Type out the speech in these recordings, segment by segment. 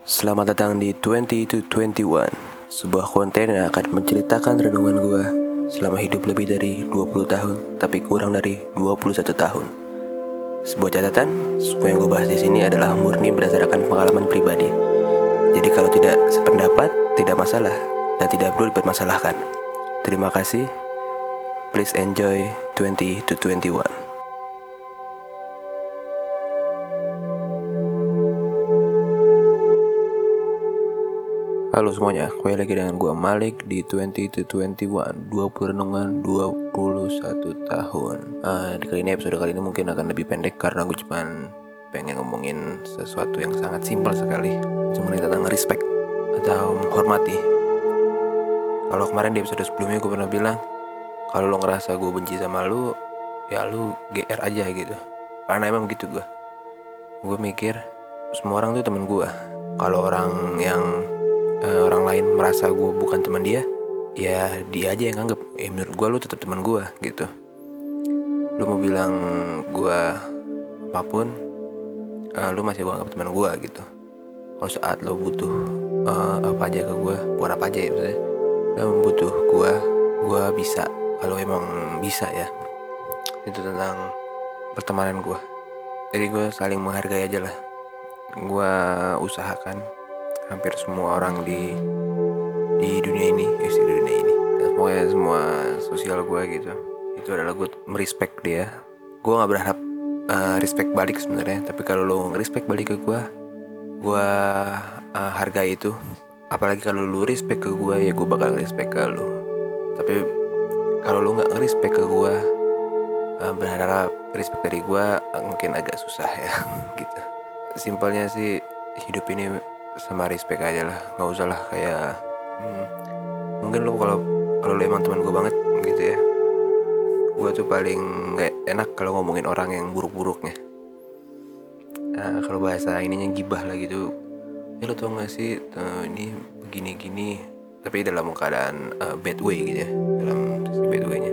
Selamat datang di 20 to 21 Sebuah konten yang akan menceritakan renungan gue Selama hidup lebih dari 20 tahun Tapi kurang dari 21 tahun. Sebuah catatan Semua yang gue bahas di sini adalah murni berdasarkan pengalaman pribadi. Jadi kalau tidak sependapat Tidak masalah Dan tidak perlu dipermasalahkan. Terima kasih. Please enjoy 20 to 21 Halo semuanya, kembali lagi dengan gue Malik di 20 to 21 20 renungan 21 tahun. Uh, Di kali ini episode kali ini mungkin akan lebih pendek Karena gue cuman pengen ngomongin sesuatu yang sangat simpel sekali. Cuma tentang respect atau menghormati. Kalau kemarin di episode sebelumnya gue pernah bilang Kalau lo ngerasa gue benci sama lo Ya lo GR aja gitu. Karena emang gitu gue Gue mikir semua orang tuh temen gue Kalau orang yang uh, orang lain merasa gue bukan teman dia ya dia aja yang anggap ya menurut gue lu tetap teman gue gitu. Lu mau bilang gue apa pun uh, lu masih gue anggap teman gue gitu. Kalau saat lo butuh uh, apa aja ke gue buat apa aja ya maksudnya. Lo butuh gue gue bisa. Kalau emang bisa ya. Itu tentang pertemanan gue jadi gue saling menghargai aja lah. Gue usahakan hampir semua orang di di dunia ini ya di dunia ini. Pokoknya semua sosial gue gitu. Itu adalah gue merespek dia. Gue nggak berharap uh, respect balik sebenarnya. Tapi kalau lo respect balik ke gue gue uh, hargai itu. Apalagi kalau lo respect ke gue ya gue bakal respect ke lo tapi kalau lo nggak respect ke gue uh, berharap respect dari gue uh, mungkin agak susah ya gitu. Simpelnya sih hidup ini sama respect aja lah. Nggak usah lah kayak hmm, mungkin lo kalau kalau lo emang teman gue banget gitu ya. Gue tuh paling nggak enak kalau ngomongin orang yang buruk-buruknya. Nah, kalau bahasa ininya gibah lah gitu. Ya lo tau gak sih uh, ini begini-gini tapi dalam keadaan uh, bad way gitu ya dalam bad way-nya.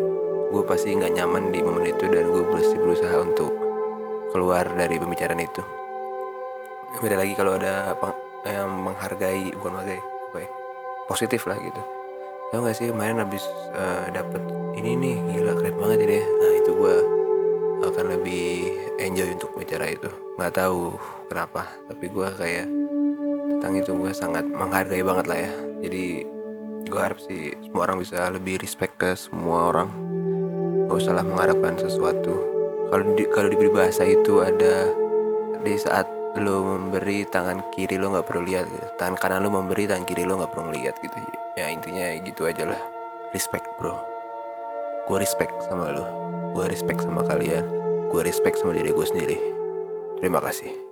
Gue pasti nggak nyaman di momen itu dan gue berusaha berusaha untuk keluar dari pembicaraan itu. Beda lagi kalau ada yang menghargai bukan menghargai apa ya positif lah gitu. Tau gak sih kemarin habis uh, dapet ini nih gila keren banget ini. Nah itu gue akan lebih enjoy untuk bicara itu. Nggak tahu kenapa tapi gue kayak tentang itu gue sangat menghargai banget lah ya. Jadi gue harap sih semua orang bisa lebih respect ke semua orang. Gak usah lah mengharapkan sesuatu. Kalau di kalau di bahasa itu ada di saat lo memberi tangan kiri lo nggak perlu lihat gitu. tangan kanan lo memberi tangan kiri lo nggak perlu lihat gitu. Ya intinya gitu aja lah. Respect bro. Gue respect sama lo. Gue respect sama kalian. Gue respect sama diri gue sendiri. Terima kasih